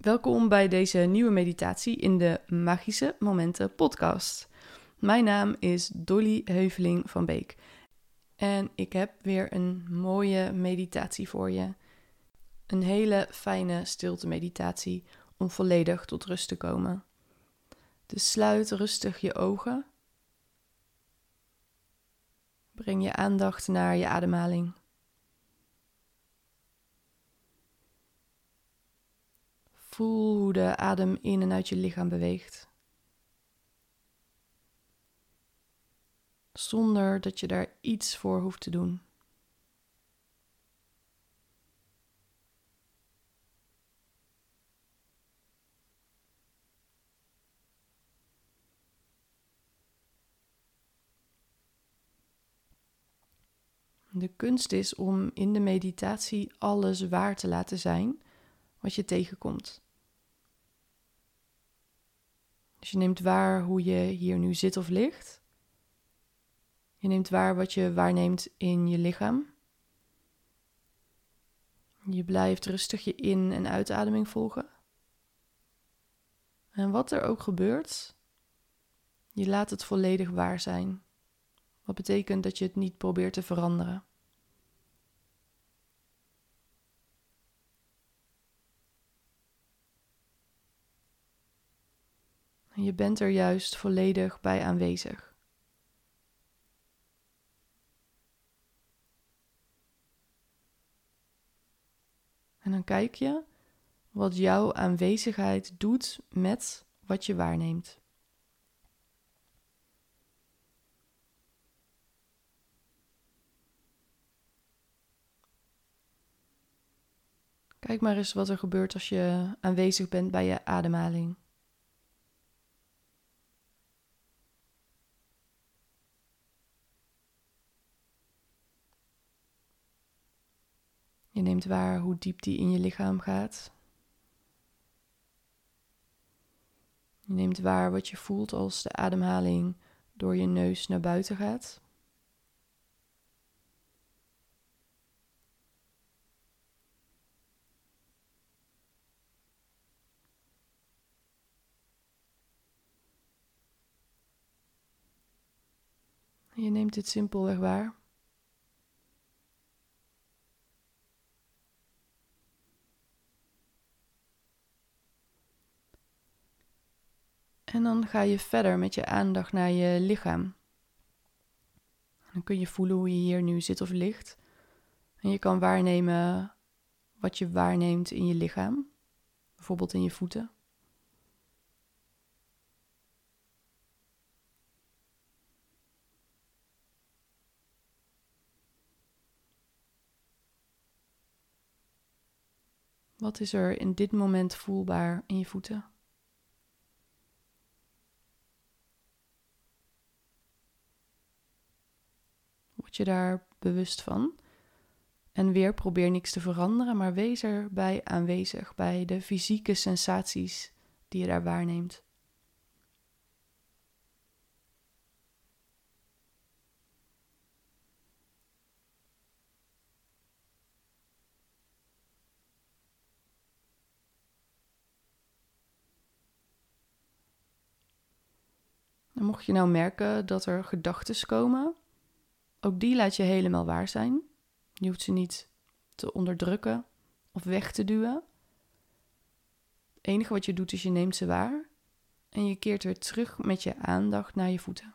Welkom bij deze nieuwe meditatie in de Magische Momenten podcast. Mijn naam is Dolly Heuveling van Beek en ik heb weer een mooie meditatie voor je. Een hele fijne stilte meditatie om volledig tot rust te komen. Dus sluit rustig je ogen. Breng je aandacht naar je ademhaling. Voel hoe de adem in en uit je lichaam beweegt. Zonder dat je daar iets voor hoeft te doen. De kunst is om in de meditatie alles waar te laten zijn wat je tegenkomt. Dus je neemt waar hoe je hier nu zit of ligt. Je neemt waar wat je waarneemt in je lichaam. Je blijft rustig je in- en uitademing volgen. En wat er ook gebeurt, je laat het volledig waar zijn. Wat betekent dat je het niet probeert te veranderen. Je bent er juist volledig bij aanwezig. En dan kijk je wat jouw aanwezigheid doet met wat je waarneemt. Kijk maar eens wat er gebeurt als je aanwezig bent bij je ademhaling. Je neemt waar hoe diep die in je lichaam gaat. Je neemt waar wat je voelt als de ademhaling door je neus naar buiten gaat. Je neemt dit simpelweg waar. En dan ga je verder met je aandacht naar je lichaam. Dan kun je voelen hoe je hier nu zit of ligt. En je kan waarnemen wat je waarneemt in je lichaam, bijvoorbeeld in je voeten. Wat is er in dit moment voelbaar in je voeten? Je daar bewust van? En weer probeer niks te veranderen, maar wees erbij aanwezig bij de fysieke sensaties die je daar waarneemt. Mocht je nou merken dat er gedachten komen, ook die laat je helemaal waar zijn. Je hoeft ze niet te onderdrukken of weg te duwen. Het enige wat je doet is je neemt ze waar en je keert weer terug met je aandacht naar je voeten.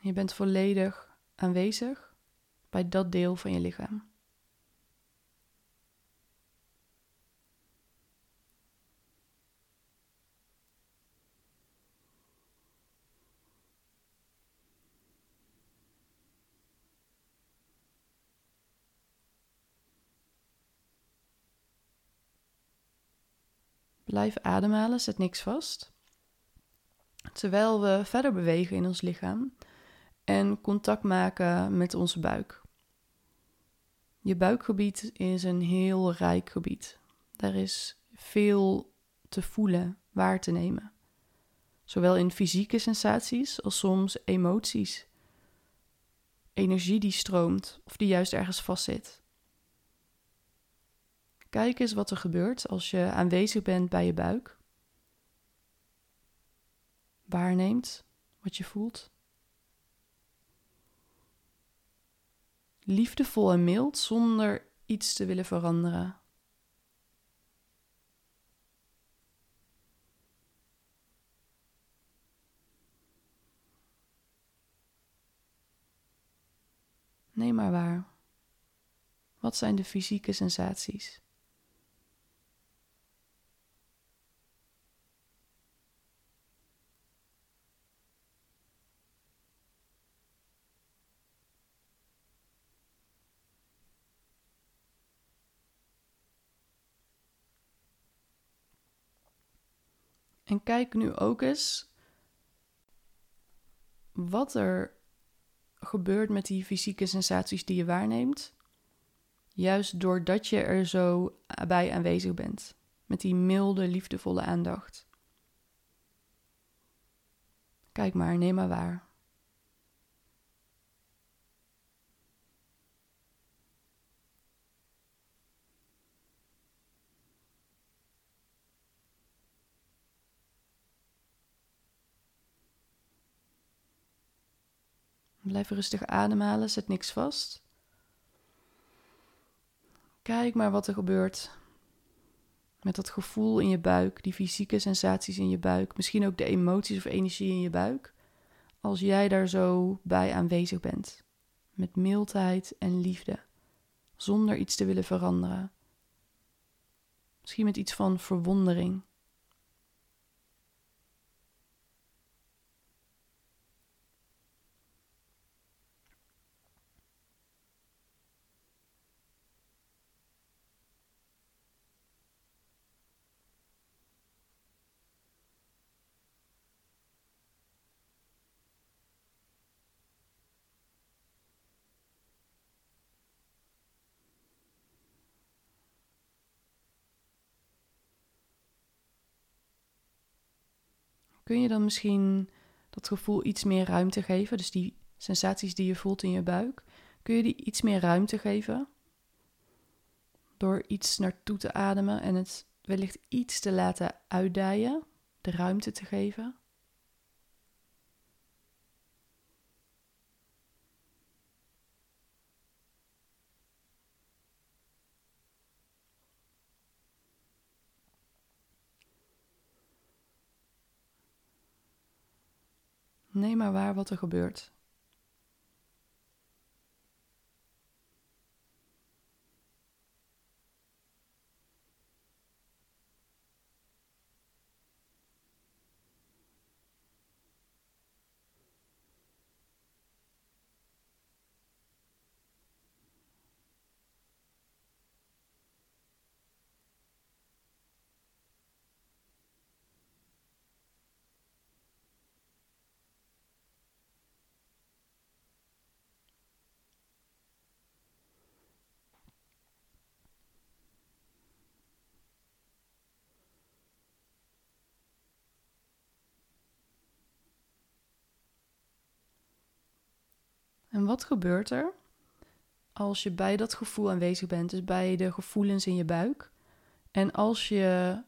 Je bent volledig aanwezig bij dat deel van je lichaam. Blijf ademhalen, zet niks vast. Terwijl we verder bewegen in ons lichaam en contact maken met onze buik. Je buikgebied is een heel rijk gebied. Daar is veel te voelen, waar te nemen. Zowel in fysieke sensaties als soms emoties. Energie die stroomt of die juist ergens vastzit. Kijk eens wat er gebeurt als je aanwezig bent bij je buik. Waarneemt wat je voelt. Liefdevol en mild zonder iets te willen veranderen. Neem maar waar. Wat zijn de fysieke sensaties? En kijk nu ook eens wat er gebeurt met die fysieke sensaties die je waarneemt. Juist doordat je er zo bij aanwezig bent. Met die milde, liefdevolle aandacht. Kijk maar, neem maar waar. Blijf rustig ademhalen, zet niks vast. Kijk maar wat er gebeurt met dat gevoel in je buik, die fysieke sensaties in je buik, misschien ook de emoties of energie in je buik, als jij daar zo bij aanwezig bent, met mildheid en liefde, zonder iets te willen veranderen. Misschien met iets van verwondering. Kun je dan misschien dat gevoel iets meer ruimte geven? Dus die sensaties die je voelt in je buik, kun je die iets meer ruimte geven? Door iets naartoe te ademen en het wellicht iets te laten uitdijen, de ruimte te geven. Neem maar waar wat er gebeurt. En wat gebeurt er als je bij dat gevoel aanwezig bent, dus bij de gevoelens in je buik? En als je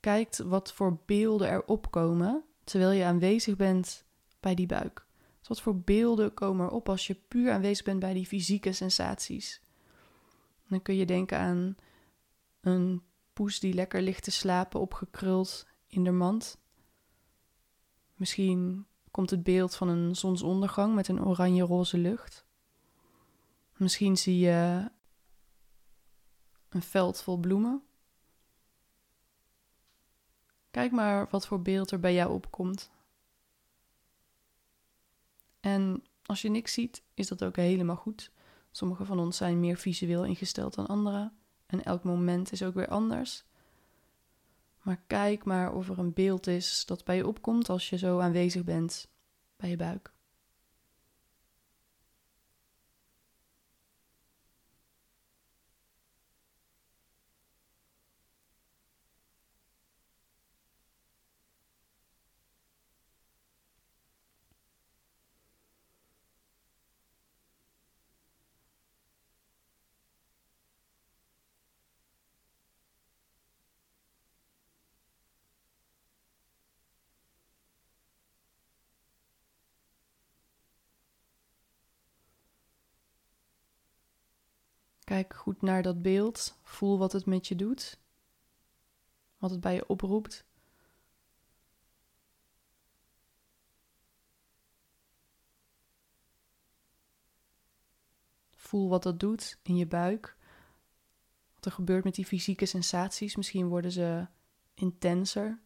kijkt wat voor beelden er opkomen terwijl je aanwezig bent bij die buik. Dus wat voor beelden komen er op als je puur aanwezig bent bij die fysieke sensaties? Dan kun je denken aan een poes die lekker ligt te slapen, opgekruld in de mand. Misschien komt het beeld van een zonsondergang met een oranje-roze lucht. Misschien zie je een veld vol bloemen. Kijk maar wat voor beeld er bij jou opkomt. En als je niks ziet, is dat ook helemaal goed. Sommige van ons zijn meer visueel ingesteld dan anderen. En elk moment is ook weer anders. Maar kijk maar of er een beeld is dat bij je opkomt als je zo aanwezig bent bij je buik. Kijk goed naar dat beeld. Voel wat het met je doet. Wat het bij je oproept. Voel wat dat doet in je buik. Wat er gebeurt met die fysieke sensaties. Misschien worden ze intenser,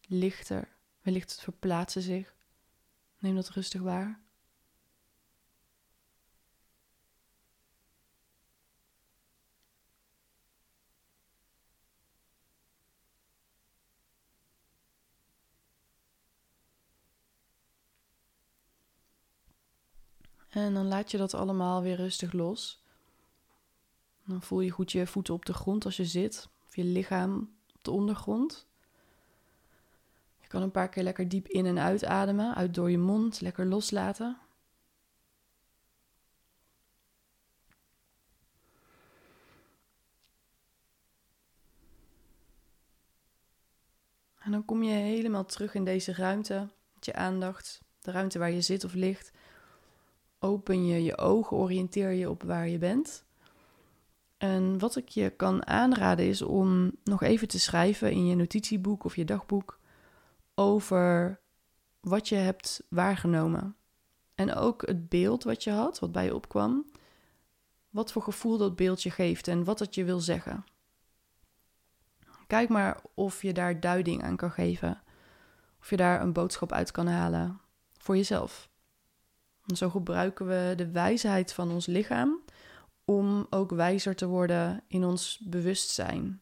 lichter. Wellicht verplaatsen zich. Neem dat rustig waar. En dan laat je dat allemaal weer rustig los. Dan voel je goed je voeten op de grond als je zit, of je lichaam op de ondergrond. Je kan een paar keer lekker diep in en uitademen, uit door je mond, lekker loslaten. En dan kom je helemaal terug in deze ruimte met je aandacht, de ruimte waar je zit of ligt open je je ogen, oriënteer je op waar je bent. En wat ik je kan aanraden is om nog even te schrijven in je notitieboek of je dagboek over wat je hebt waargenomen. En ook het beeld wat je had, wat bij je opkwam. Wat voor gevoel dat beeldje geeft en wat het je wil zeggen. Kijk maar of je daar duiding aan kan geven. Of je daar een boodschap uit kan halen voor jezelf. En zo gebruiken we de wijsheid van ons lichaam om ook wijzer te worden in ons bewustzijn.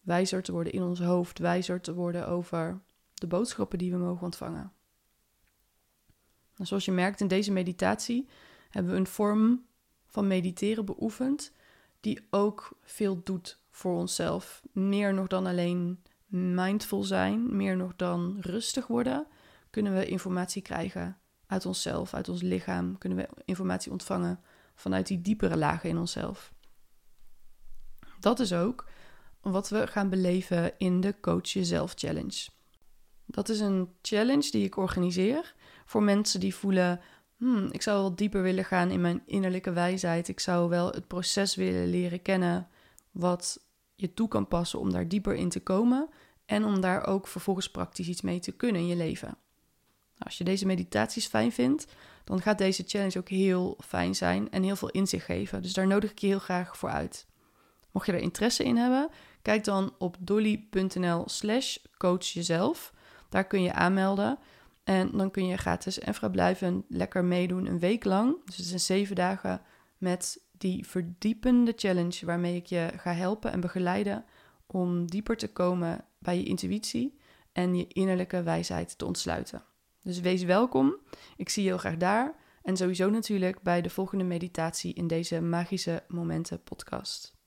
Wijzer te worden in ons hoofd, wijzer te worden over de boodschappen die we mogen ontvangen. En zoals je merkt in deze meditatie hebben we een vorm van mediteren beoefend die ook veel doet voor onszelf. Meer nog dan alleen mindful zijn, meer nog dan rustig worden, kunnen we informatie krijgen uit onszelf, uit ons lichaam, kunnen we informatie ontvangen vanuit die diepere lagen in onszelf. Dat is ook wat we gaan beleven in de Coach Jezelf Challenge. Dat is een challenge die ik organiseer voor mensen die voelen: hmm, ik zou wel dieper willen gaan in mijn innerlijke wijsheid. Ik zou wel het proces willen leren kennen wat je toe kan passen om daar dieper in te komen en om daar ook vervolgens praktisch iets mee te kunnen in je leven. Als je deze meditaties fijn vindt, dan gaat deze challenge ook heel fijn zijn en heel veel inzicht geven. Dus daar nodig ik je heel graag voor uit. Mocht je er interesse in hebben, kijk dan op dolly.nl slash coach jezelf. Daar kun je aanmelden. En dan kun je gratis en vrijblijvend lekker meedoen een week lang. Dus het zijn zeven dagen met die verdiepende challenge waarmee ik je ga helpen en begeleiden om dieper te komen bij je intuïtie en je innerlijke wijsheid te ontsluiten. Dus wees welkom. Ik zie je heel graag daar. En sowieso natuurlijk bij de volgende meditatie in deze Magische Momenten podcast.